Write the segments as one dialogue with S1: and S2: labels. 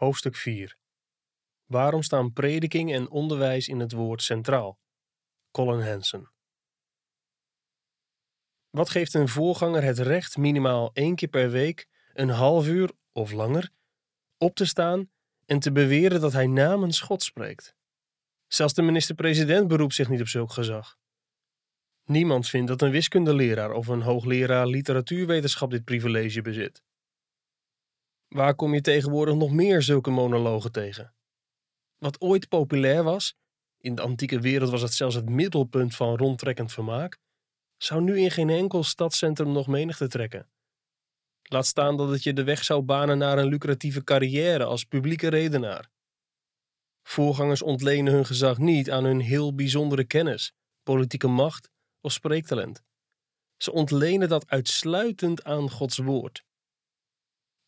S1: Hoofdstuk 4 Waarom staan prediking en onderwijs in het woord centraal? Colin Hansen Wat geeft een voorganger het recht minimaal één keer per week, een half uur of langer, op te staan en te beweren dat hij namens God spreekt? Zelfs de minister-president beroept zich niet op zulk gezag. Niemand vindt dat een wiskundeleraar of een hoogleraar literatuurwetenschap dit privilege bezit. Waar kom je tegenwoordig nog meer zulke monologen tegen? Wat ooit populair was, in de antieke wereld was het zelfs het middelpunt van rondtrekkend vermaak, zou nu in geen enkel stadscentrum nog menigte trekken. Laat staan dat het je de weg zou banen naar een lucratieve carrière als publieke redenaar. Voorgangers ontlenen hun gezag niet aan hun heel bijzondere kennis, politieke macht of spreektalent. Ze ontlenen dat uitsluitend aan Gods woord.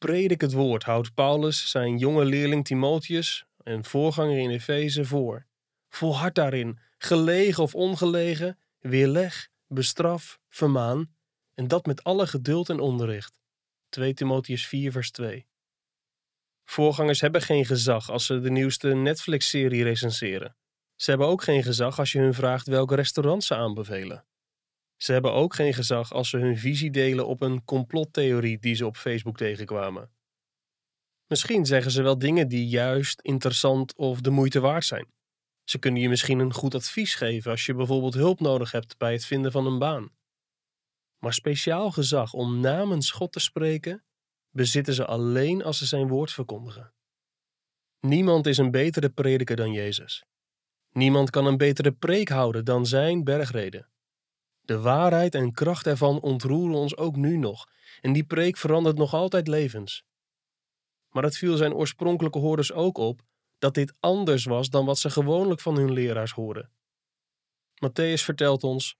S1: Predik het woord houdt Paulus zijn jonge leerling Timotheus en voorganger in Efeze voor. Volhard daarin, gelegen of ongelegen, weerleg, bestraf, vermaan, en dat met alle geduld en onderricht. 2 Timotheus 4 vers 2 Voorgangers hebben geen gezag als ze de nieuwste Netflix-serie recenseren. Ze hebben ook geen gezag als je hun vraagt welke restaurant ze aanbevelen. Ze hebben ook geen gezag als ze hun visie delen op een complottheorie die ze op Facebook tegenkwamen. Misschien zeggen ze wel dingen die juist interessant of de moeite waard zijn. Ze kunnen je misschien een goed advies geven als je bijvoorbeeld hulp nodig hebt bij het vinden van een baan. Maar speciaal gezag om namens God te spreken, bezitten ze alleen als ze zijn woord verkondigen. Niemand is een betere prediker dan Jezus. Niemand kan een betere preek houden dan zijn bergreden. De waarheid en kracht ervan ontroeren ons ook nu nog, en die preek verandert nog altijd levens. Maar het viel zijn oorspronkelijke hoorders ook op dat dit anders was dan wat ze gewoonlijk van hun leraars hoorden. Matthäus vertelt ons: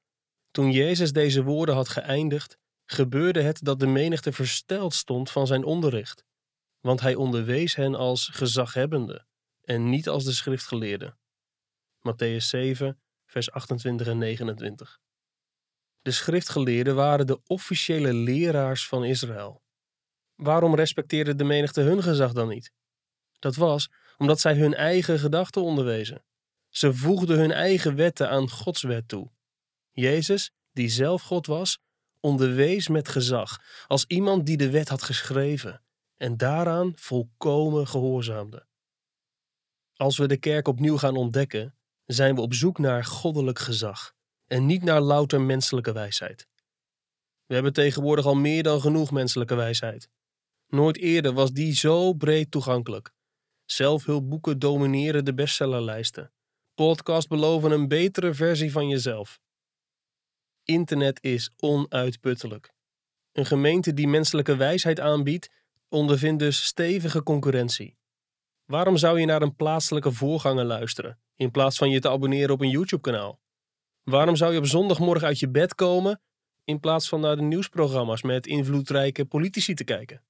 S1: Toen Jezus deze woorden had geëindigd, gebeurde het dat de menigte versteld stond van zijn onderricht, want hij onderwees hen als gezaghebbende en niet als de schriftgeleerden. Matthäus 7, vers 28 en 29. De schriftgeleerden waren de officiële leraars van Israël. Waarom respecteerde de menigte hun gezag dan niet? Dat was omdat zij hun eigen gedachten onderwezen. Ze voegden hun eigen wetten aan Gods wet toe. Jezus, die zelf God was, onderwees met gezag, als iemand die de wet had geschreven en daaraan volkomen gehoorzaamde. Als we de kerk opnieuw gaan ontdekken, zijn we op zoek naar goddelijk gezag en niet naar louter menselijke wijsheid. We hebben tegenwoordig al meer dan genoeg menselijke wijsheid. Nooit eerder was die zo breed toegankelijk. Zelfhulpboeken domineren de bestsellerlijsten. Podcasts beloven een betere versie van jezelf. Internet is onuitputtelijk. Een gemeente die menselijke wijsheid aanbiedt, ondervindt dus stevige concurrentie. Waarom zou je naar een plaatselijke voorganger luisteren, in plaats van je te abonneren op een YouTube-kanaal? Waarom zou je op zondagmorgen uit je bed komen, in plaats van naar de nieuwsprogramma's met invloedrijke politici te kijken?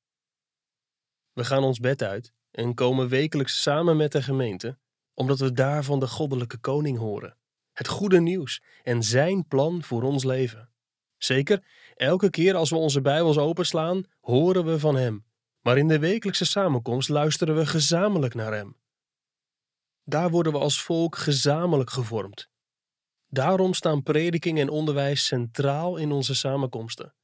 S1: We gaan ons bed uit en komen wekelijks samen met de gemeente, omdat we daar van de goddelijke koning horen. Het goede nieuws en zijn plan voor ons leven. Zeker, elke keer als we onze Bijbels openslaan, horen we van hem. Maar in de wekelijkse samenkomst luisteren we gezamenlijk naar hem. Daar worden we als volk gezamenlijk gevormd. Daarom staan prediking en onderwijs centraal in onze samenkomsten.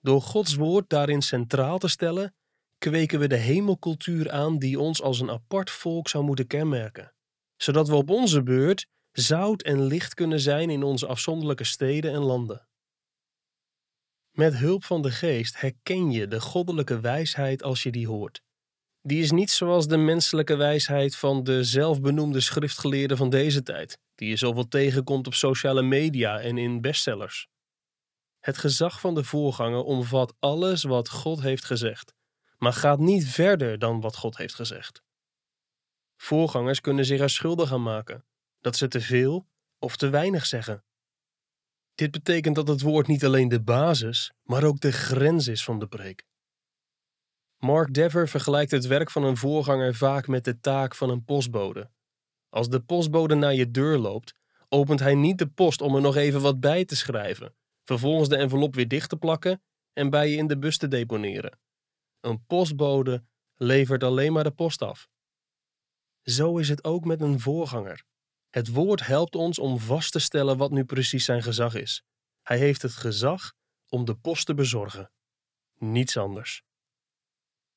S1: Door Gods woord daarin centraal te stellen, kweken we de hemelcultuur aan die ons als een apart volk zou moeten kenmerken, zodat we op onze beurt zout en licht kunnen zijn in onze afzonderlijke steden en landen. Met hulp van de geest herken je de goddelijke wijsheid als je die hoort. Die is niet zoals de menselijke wijsheid van de zelfbenoemde schriftgeleerden van deze tijd, die je zoveel tegenkomt op sociale media en in bestsellers. Het gezag van de voorganger omvat alles wat God heeft gezegd, maar gaat niet verder dan wat God heeft gezegd. Voorgangers kunnen zich er schuldig aan maken dat ze te veel of te weinig zeggen. Dit betekent dat het woord niet alleen de basis, maar ook de grens is van de preek. Mark Dever vergelijkt het werk van een voorganger vaak met de taak van een postbode. Als de postbode naar je deur loopt, opent hij niet de post om er nog even wat bij te schrijven, vervolgens de envelop weer dicht te plakken en bij je in de bus te deponeren. Een postbode levert alleen maar de post af. Zo is het ook met een voorganger. Het woord helpt ons om vast te stellen wat nu precies zijn gezag is. Hij heeft het gezag om de post te bezorgen. Niets anders.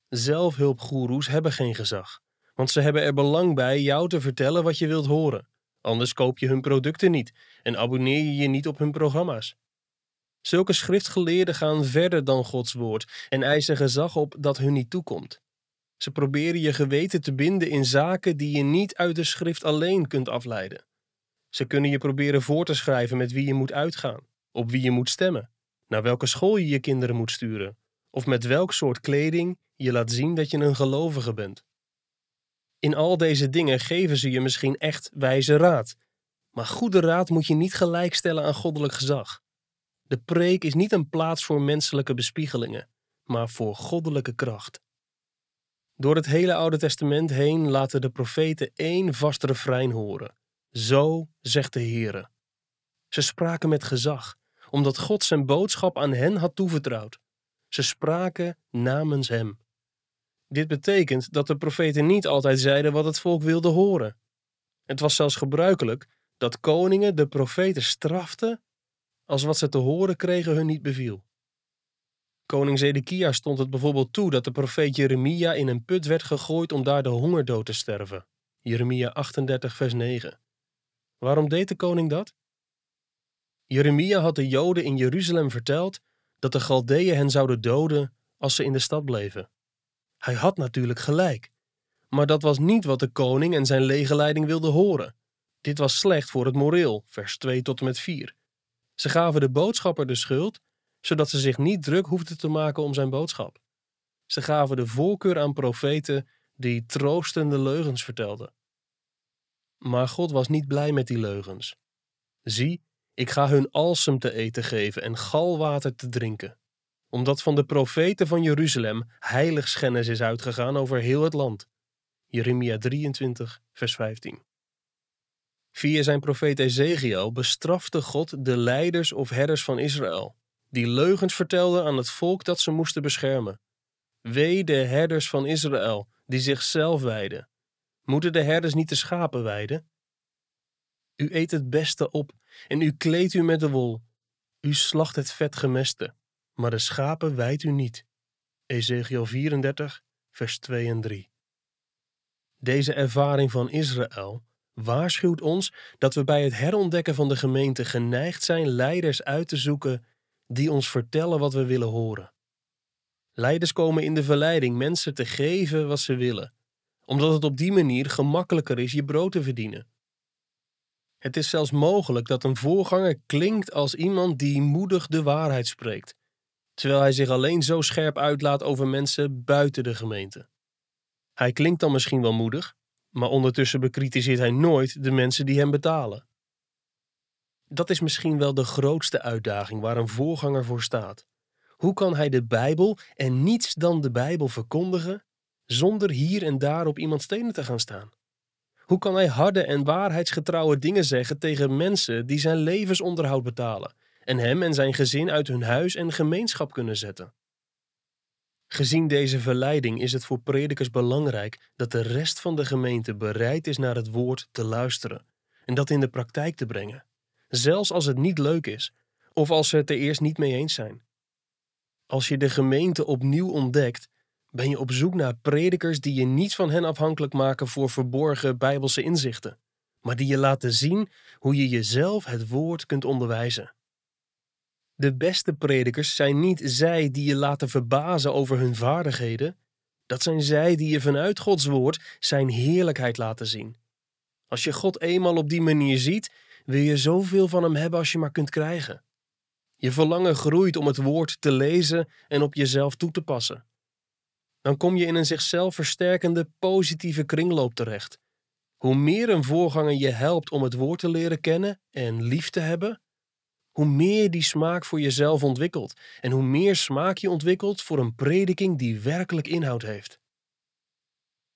S1: Zelfhulpgoeroes hebben geen gezag, want ze hebben er belang bij jou te vertellen wat je wilt horen. Anders koop je hun producten niet en abonneer je je niet op hun programma's. Zulke schriftgeleerden gaan verder dan Gods woord en eisen gezag op dat hun niet toekomt. Ze proberen je geweten te binden in zaken die je niet uit de schrift alleen kunt afleiden. Ze kunnen je proberen voor te schrijven met wie je moet uitgaan, op wie je moet stemmen, naar welke school je je kinderen moet sturen, of met welk soort kleding je laat zien dat je een gelovige bent. In al deze dingen geven ze je misschien echt wijze raad, maar goede raad moet je niet gelijkstellen aan goddelijk gezag. De preek is niet een plaats voor menselijke bespiegelingen, maar voor goddelijke kracht. Door het hele Oude Testament heen laten de profeten één vast refrein horen. Zo zegt de Heere. Ze spraken met gezag, omdat God zijn boodschap aan hen had toevertrouwd. Ze spraken namens hem. Dit betekent dat de profeten niet altijd zeiden wat het volk wilde horen. Het was zelfs gebruikelijk dat koningen de profeten straften als wat ze te horen kregen hun niet beviel. Koning Zedekia stond het bijvoorbeeld toe dat de profeet Jeremia in een put werd gegooid om daar de hongerdood te sterven. Jeremia 38, vers 9. Waarom deed de koning dat? Jeremia had de Joden in Jeruzalem verteld dat de Galdeeën hen zouden doden als ze in de stad bleven. Hij had natuurlijk gelijk. Maar dat was niet wat de koning en zijn legerleiding wilden horen. Dit was slecht voor het moreel, vers 2 tot en met 4. Ze gaven de boodschapper de schuld zodat ze zich niet druk hoefden te maken om zijn boodschap. Ze gaven de voorkeur aan profeten die troostende leugens vertelden. Maar God was niet blij met die leugens. Zie, ik ga hun alsem te eten geven en galwater te drinken, omdat van de profeten van Jeruzalem heiligschennis is uitgegaan over heel het land. Jeremia 23, vers 15. Via zijn profeet Ezekiel bestrafte God de leiders of herders van Israël die leugens vertelden aan het volk dat ze moesten beschermen. Wee de herders van Israël, die zichzelf wijden. Moeten de herders niet de schapen weiden? U eet het beste op en u kleedt u met de wol. U slacht het vet gemeste, maar de schapen wijdt u niet. Ezekiel 34, vers 2 en 3. Deze ervaring van Israël waarschuwt ons dat we bij het herontdekken van de gemeente geneigd zijn leiders uit te zoeken die ons vertellen wat we willen horen. Leiders komen in de verleiding mensen te geven wat ze willen, omdat het op die manier gemakkelijker is je brood te verdienen. Het is zelfs mogelijk dat een voorganger klinkt als iemand die moedig de waarheid spreekt, terwijl hij zich alleen zo scherp uitlaat over mensen buiten de gemeente. Hij klinkt dan misschien wel moedig, maar ondertussen bekritiseert hij nooit de mensen die hem betalen. Dat is misschien wel de grootste uitdaging waar een voorganger voor staat. Hoe kan hij de Bijbel en niets dan de Bijbel verkondigen zonder hier en daar op iemands stenen te gaan staan? Hoe kan hij harde en waarheidsgetrouwe dingen zeggen tegen mensen die zijn levensonderhoud betalen en hem en zijn gezin uit hun huis en gemeenschap kunnen zetten? Gezien deze verleiding is het voor predikers belangrijk dat de rest van de gemeente bereid is naar het woord te luisteren en dat in de praktijk te brengen zelfs als het niet leuk is of als ze het er eerst niet mee eens zijn. Als je de gemeente opnieuw ontdekt, ben je op zoek naar predikers die je niet van hen afhankelijk maken voor verborgen bijbelse inzichten, maar die je laten zien hoe je jezelf het woord kunt onderwijzen. De beste predikers zijn niet zij die je laten verbazen over hun vaardigheden, dat zijn zij die je vanuit Gods woord zijn heerlijkheid laten zien. Als je God eenmaal op die manier ziet, wil je zoveel van hem hebben als je maar kunt krijgen. Je verlangen groeit om het woord te lezen en op jezelf toe te passen. Dan kom je in een zichzelf versterkende positieve kringloop terecht. Hoe meer een voorganger je helpt om het woord te leren kennen en lief te hebben, hoe meer die smaak voor jezelf ontwikkelt en hoe meer smaak je ontwikkelt voor een prediking die werkelijk inhoud heeft.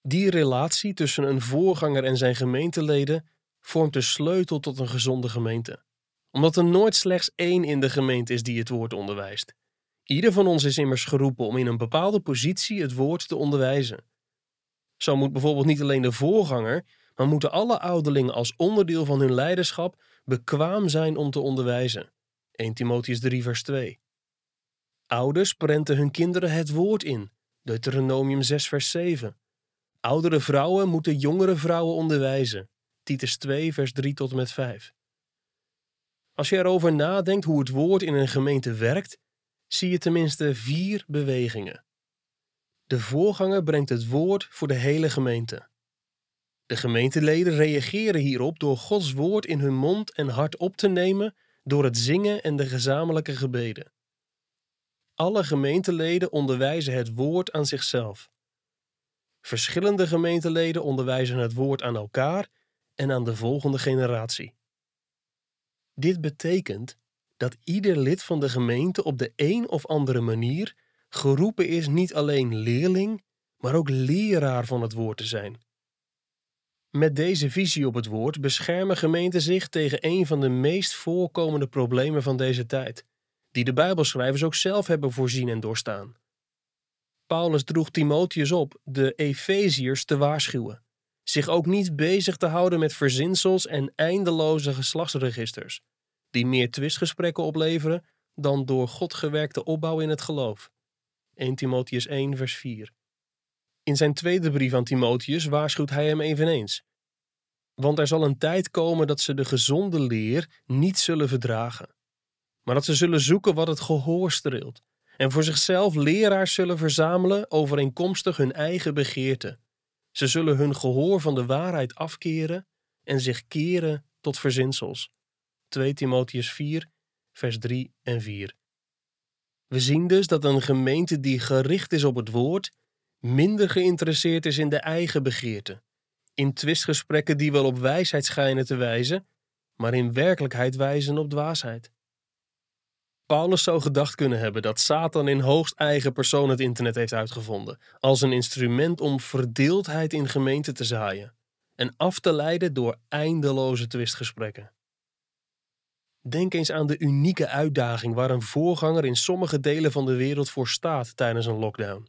S1: Die relatie tussen een voorganger en zijn gemeenteleden vormt de sleutel tot een gezonde gemeente. Omdat er nooit slechts één in de gemeente is die het woord onderwijst. Ieder van ons is immers geroepen om in een bepaalde positie het woord te onderwijzen Zo moet bijvoorbeeld niet alleen de voorganger, maar moeten alle ouderlingen als onderdeel van hun leiderschap bekwaam zijn om te onderwijzen. 1 Timotheus 3 vers 2. Ouders prenten hun kinderen het woord in. Deuteronomium 6 vers 7. Oudere vrouwen moeten jongere vrouwen onderwijzen. Titus 2 vers 3 tot en met 5. Als je erover nadenkt hoe het woord in een gemeente werkt, zie je tenminste vier bewegingen. De voorganger brengt het woord voor de hele gemeente. De gemeenteleden reageren hierop door Gods woord in hun mond en hart op te nemen door het zingen en de gezamenlijke gebeden. Alle gemeenteleden onderwijzen het woord aan zichzelf. Verschillende gemeenteleden onderwijzen het woord aan elkaar en aan de volgende generatie. Dit betekent dat ieder lid van de gemeente op de een of andere manier geroepen is niet alleen leerling, maar ook leraar van het woord te zijn. Met deze visie op het woord beschermen gemeenten zich tegen een van de meest voorkomende problemen van deze tijd, die de Bijbelschrijvers ook zelf hebben voorzien en doorstaan. Paulus droeg Timotheus op de Efeziërs te waarschuwen, zich ook niet bezig te houden met verzinsels en eindeloze geslachtsregisters, die meer twistgesprekken opleveren dan door God gewerkte opbouw in het geloof. 1 Timotheus 1 vers 4 in zijn tweede brief aan Timotheus waarschuwt hij hem eveneens. Want er zal een tijd komen dat ze de gezonde leer niet zullen verdragen, maar dat ze zullen zoeken wat het gehoor streelt, en voor zichzelf leraars zullen verzamelen overeenkomstig hun eigen begeerte. Ze zullen hun gehoor van de waarheid afkeren en zich keren tot verzinsels. 2 Timotheus 4, vers 3 en 4. We zien dus dat een gemeente die gericht is op het woord minder geïnteresseerd is in de eigen begeerte, in twistgesprekken die wel op wijsheid schijnen te wijzen, maar in werkelijkheid wijzen op dwaasheid. Paulus zou gedacht kunnen hebben dat Satan in hoogst eigen persoon het internet heeft uitgevonden, als een instrument om verdeeldheid in gemeenten te zaaien en af te leiden door eindeloze twistgesprekken. Denk eens aan de unieke uitdaging waar een voorganger in sommige delen van de wereld voor staat tijdens een lockdown.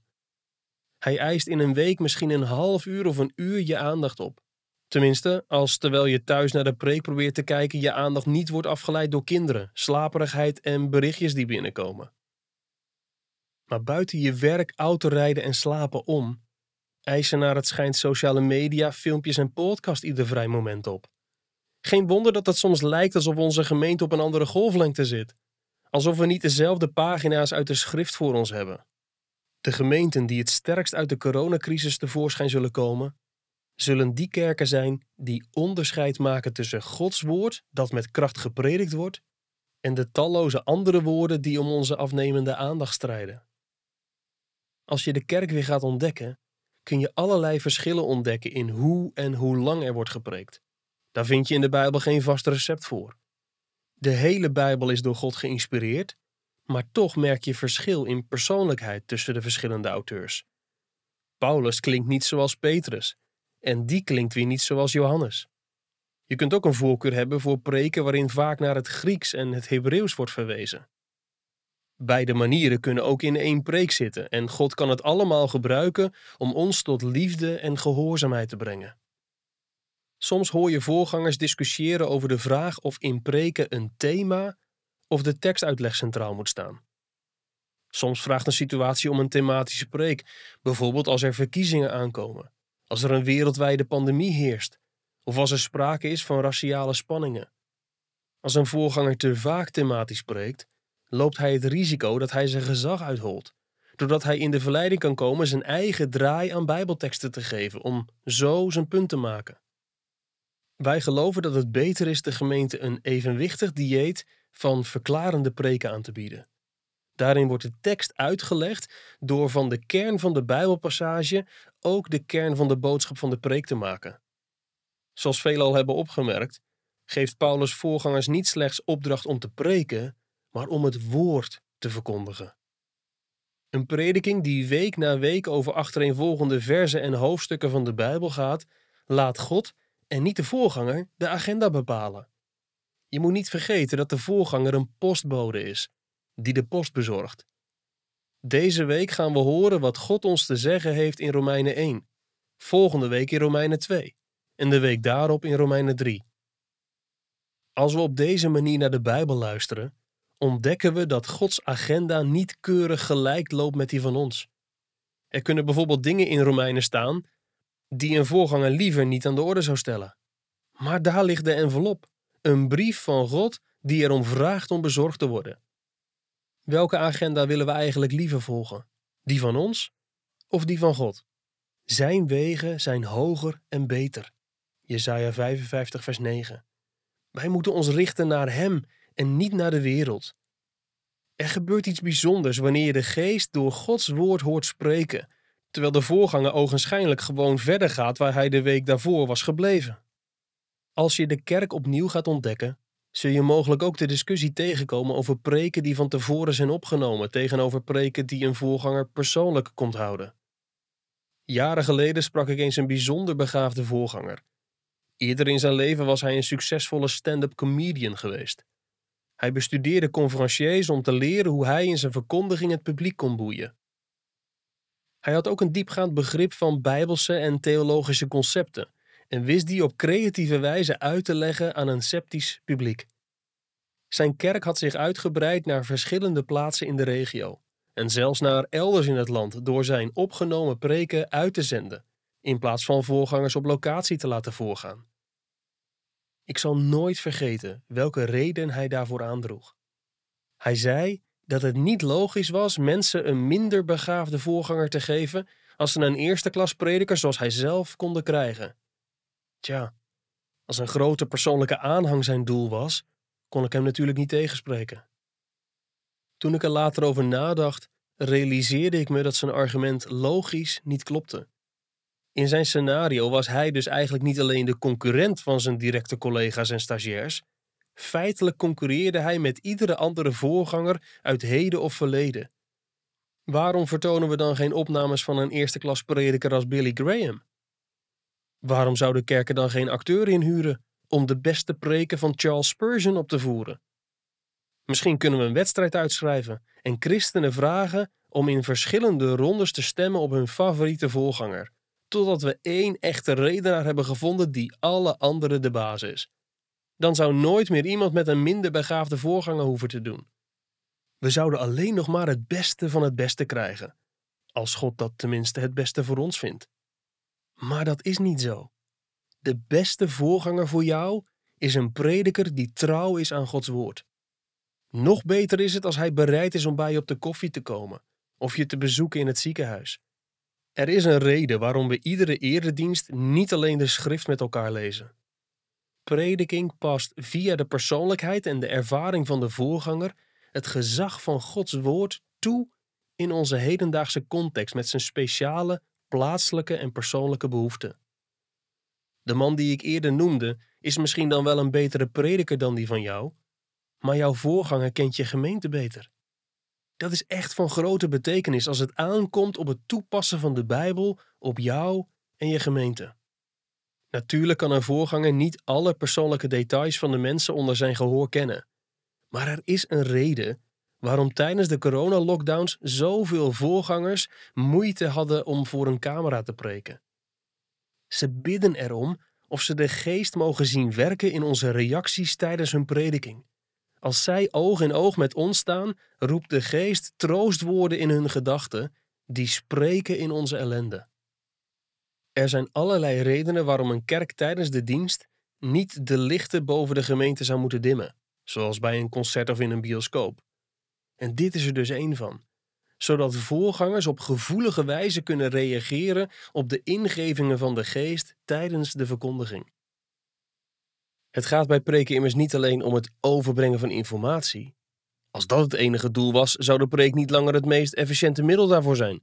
S1: Hij eist in een week misschien een half uur of een uur je aandacht op. Tenminste, als terwijl je thuis naar de preek probeert te kijken, je aandacht niet wordt afgeleid door kinderen, slaperigheid en berichtjes die binnenkomen. Maar buiten je werk, autorijden en slapen om, eisen naar het schijnt sociale media, filmpjes en podcast ieder vrij moment op. Geen wonder dat het soms lijkt alsof onze gemeente op een andere golflengte zit. Alsof we niet dezelfde pagina's uit de schrift voor ons hebben. De gemeenten die het sterkst uit de coronacrisis tevoorschijn zullen komen, zullen die kerken zijn die onderscheid maken tussen Gods woord, dat met kracht gepredikt wordt, en de talloze andere woorden die om onze afnemende aandacht strijden. Als je de kerk weer gaat ontdekken, kun je allerlei verschillen ontdekken in hoe en hoe lang er wordt gepreekt. Daar vind je in de Bijbel geen vast recept voor. De hele Bijbel is door God geïnspireerd maar toch merk je verschil in persoonlijkheid tussen de verschillende auteurs. Paulus klinkt niet zoals Petrus, en die klinkt weer niet zoals Johannes. Je kunt ook een voorkeur hebben voor preken waarin vaak naar het Grieks en het Hebreeuws wordt verwezen. Beide manieren kunnen ook in één preek zitten en God kan het allemaal gebruiken om ons tot liefde en gehoorzaamheid te brengen. Soms hoor je voorgangers discussiëren over de vraag of in preken een thema of de tekstuitleg centraal moet staan. Soms vraagt een situatie om een thematische preek, bijvoorbeeld als er verkiezingen aankomen, als er een wereldwijde pandemie heerst, of als er sprake is van raciale spanningen. Als een voorganger te vaak thematisch spreekt, loopt hij het risico dat hij zijn gezag uitholt, doordat hij in de verleiding kan komen zijn eigen draai aan Bijbelteksten te geven om zo zijn punt te maken. Wij geloven dat het beter is de gemeente een evenwichtig dieet van verklarende preken aan te bieden. Daarin wordt de tekst uitgelegd door van de kern van de Bijbelpassage ook de kern van de boodschap van de preek te maken. Zoals velen al hebben opgemerkt, geeft Paulus voorgangers niet slechts opdracht om te preken, maar om het woord te verkondigen. Een prediking die week na week over achtereenvolgende verzen en hoofdstukken van de Bijbel gaat, laat God en niet de voorganger de agenda bepalen. Je moet niet vergeten dat de voorganger een postbode is, die de post bezorgt. Deze week gaan we horen wat God ons te zeggen heeft in Romeinen 1, volgende week in Romeinen 2 en de week daarop in Romeinen 3. Als we op deze manier naar de Bijbel luisteren, ontdekken we dat Gods agenda niet keurig gelijk loopt met die van ons. Er kunnen bijvoorbeeld dingen in Romeinen staan die een voorganger liever niet aan de orde zou stellen. Maar daar ligt de envelop, een brief van God die erom vraagt om bezorgd te worden. Welke agenda willen we eigenlijk liever volgen? Die van ons of die van God? Zijn wegen zijn hoger en beter. Jesaja 55 vers 9. Wij moeten ons richten naar Hem en niet naar de wereld. Er gebeurt iets bijzonders wanneer je de geest door Gods woord hoort spreken, terwijl de voorganger ogenschijnlijk gewoon verder gaat waar hij de week daarvoor was gebleven. Als je de kerk opnieuw gaat ontdekken, zul je mogelijk ook de discussie tegenkomen over preken die van tevoren zijn opgenomen tegenover preken die een voorganger persoonlijk komt houden. Jaren geleden sprak ik eens een bijzonder begaafde voorganger. Eerder in zijn leven was hij een succesvolle stand-up comedian geweest. Hij bestudeerde conferenciers om te leren hoe hij in zijn verkondiging het publiek kon boeien. Hij had ook een diepgaand begrip van bijbelse en theologische concepten en wist die op creatieve wijze uit te leggen aan een sceptisch publiek. Zijn kerk had zich uitgebreid naar verschillende plaatsen in de regio en zelfs naar elders in het land door zijn opgenomen preken uit te zenden, in plaats van voorgangers op locatie te laten voorgaan. Ik zal nooit vergeten welke reden hij daarvoor aandroeg. Hij zei dat het niet logisch was mensen een minder begaafde voorganger te geven als ze een eerste klas prediker zoals hij zelf konden krijgen. Tja, als een grote persoonlijke aanhang zijn doel was, kon ik hem natuurlijk niet tegenspreken. Toen ik er later over nadacht, realiseerde ik me dat zijn argument logisch niet klopte. In zijn scenario was hij dus eigenlijk niet alleen de concurrent van zijn directe collega's en stagiairs. Feitelijk concurreerde hij met iedere andere voorganger uit heden of verleden. Waarom vertonen we dan geen opnames van een eerste klas prediker als Billy Graham? Waarom zouden kerken dan geen acteur inhuren om de beste preken van Charles Spurgeon op te voeren? Misschien kunnen we een wedstrijd uitschrijven en christenen vragen om in verschillende rondes te stemmen op hun favoriete voorganger, totdat we één echte redenaar hebben gevonden die alle anderen de baas is. Dan zou nooit meer iemand met een minder begaafde voorganger hoeven te doen. We zouden alleen nog maar het beste van het beste krijgen, als God dat tenminste het beste voor ons vindt. Maar dat is niet zo. De beste voorganger voor jou is een prediker die trouw is aan Gods woord. Nog beter is het als hij bereid is om bij je op de koffie te komen of je te bezoeken in het ziekenhuis. Er is een reden waarom we iedere eredienst niet alleen de schrift met elkaar lezen. Prediking past via de persoonlijkheid en de ervaring van de voorganger het gezag van Gods woord toe in onze hedendaagse context met zijn speciale, plaatselijke en persoonlijke behoeften. De man die ik eerder noemde is misschien dan wel een betere prediker dan die van jou, maar jouw voorganger kent je gemeente beter. Dat is echt van grote betekenis als het aankomt op het toepassen van de Bijbel op jou en je gemeente. Natuurlijk kan een voorganger niet alle persoonlijke details van de mensen onder zijn gehoor kennen. Maar er is een reden waarom tijdens de coronalockdowns zoveel voorgangers moeite hadden om voor een camera te preken. Ze bidden erom of ze de geest mogen zien werken in onze reacties tijdens hun prediking. Als zij oog in oog met ons staan, roept de geest troostwoorden in hun gedachten, die spreken in onze ellende. Er zijn allerlei redenen waarom een kerk tijdens de dienst niet de lichten boven de gemeente zou moeten dimmen, zoals bij een concert of in een bioscoop. En dit is er dus één van, zodat voorgangers op gevoelige wijze kunnen reageren op de ingevingen van de geest tijdens de verkondiging. Het gaat bij preken immers niet alleen om het overbrengen van informatie. Als dat het enige doel was, zou de preek niet langer het meest efficiënte middel daarvoor zijn.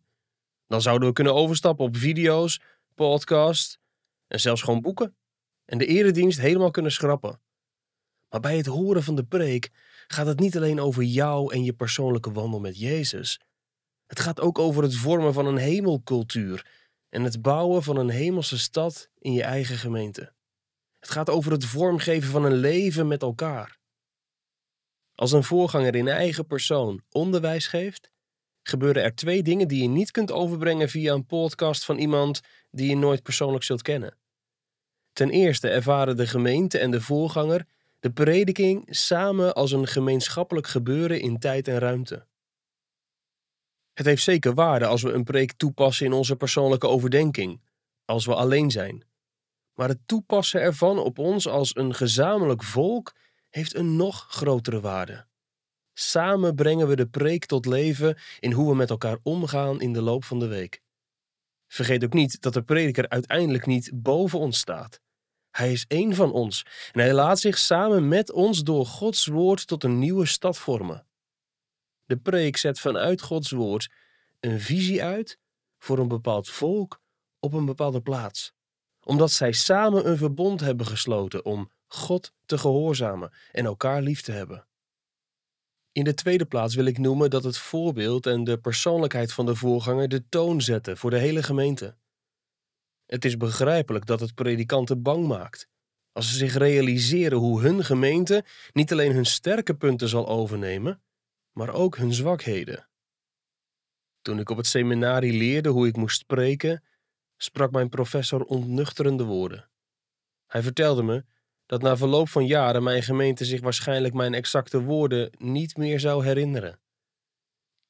S1: Dan zouden we kunnen overstappen op video's, podcasts en zelfs gewoon boeken. En de eredienst helemaal kunnen schrappen. Maar bij het horen van de preek gaat het niet alleen over jou en je persoonlijke wandel met Jezus. Het gaat ook over het vormen van een hemelcultuur en het bouwen van een hemelse stad in je eigen gemeente. Het gaat over het vormgeven van een leven met elkaar. Als een voorganger in eigen persoon onderwijs geeft gebeuren er twee dingen die je niet kunt overbrengen via een podcast van iemand die je nooit persoonlijk zult kennen. Ten eerste ervaren de gemeente en de voorganger de prediking samen als een gemeenschappelijk gebeuren in tijd en ruimte. Het heeft zeker waarde als we een preek toepassen in onze persoonlijke overdenking, als we alleen zijn. Maar het toepassen ervan op ons als een gezamenlijk volk heeft een nog grotere waarde. Samen brengen we de preek tot leven in hoe we met elkaar omgaan in de loop van de week. Vergeet ook niet dat de prediker uiteindelijk niet boven ons staat. Hij is één van ons en hij laat zich samen met ons door Gods woord tot een nieuwe stad vormen. De preek zet vanuit Gods woord een visie uit voor een bepaald volk op een bepaalde plaats, omdat zij samen een verbond hebben gesloten om God te gehoorzamen en elkaar lief te hebben. In de tweede plaats wil ik noemen dat het voorbeeld en de persoonlijkheid van de voorganger de toon zetten voor de hele gemeente. Het is begrijpelijk dat het predikanten bang maakt. Als ze zich realiseren hoe hun gemeente niet alleen hun sterke punten zal overnemen, maar ook hun zwakheden. Toen ik op het seminarie leerde hoe ik moest spreken, sprak mijn professor ontnuchterende woorden. Hij vertelde me dat na verloop van jaren mijn gemeente zich waarschijnlijk mijn exacte woorden niet meer zou herinneren.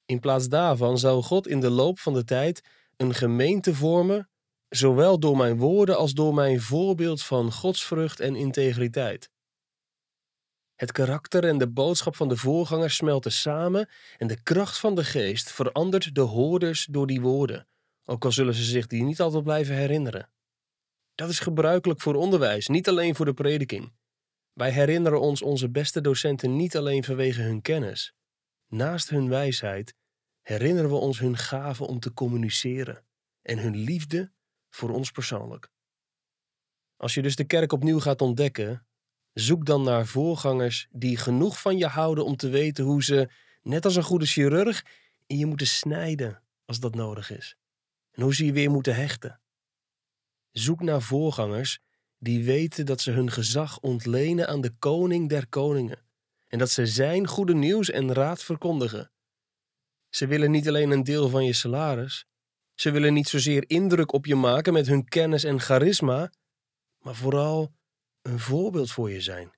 S1: In plaats daarvan zou God in de loop van de tijd een gemeente vormen zowel door mijn woorden als door mijn voorbeeld van godsvrucht en integriteit. Het karakter en de boodschap van de voorgangers smelten samen en de kracht van de geest verandert de hoorders door die woorden, ook al zullen ze zich die niet altijd blijven herinneren. Dat is gebruikelijk voor onderwijs, niet alleen voor de prediking. Wij herinneren ons onze beste docenten niet alleen vanwege hun kennis. Naast hun wijsheid herinneren we ons hun gave om te communiceren en hun liefde voor ons persoonlijk. Als je dus de kerk opnieuw gaat ontdekken, zoek dan naar voorgangers die genoeg van je houden om te weten hoe ze, net als een goede chirurg, in je moeten snijden als dat nodig is. En hoe ze je weer moeten hechten. Zoek naar voorgangers die weten dat ze hun gezag ontlenen aan de koning der koningen en dat ze zijn goede nieuws en raad verkondigen. Ze willen niet alleen een deel van je salaris, ze willen niet zozeer indruk op je maken met hun kennis en charisma, maar vooral een voorbeeld voor je zijn.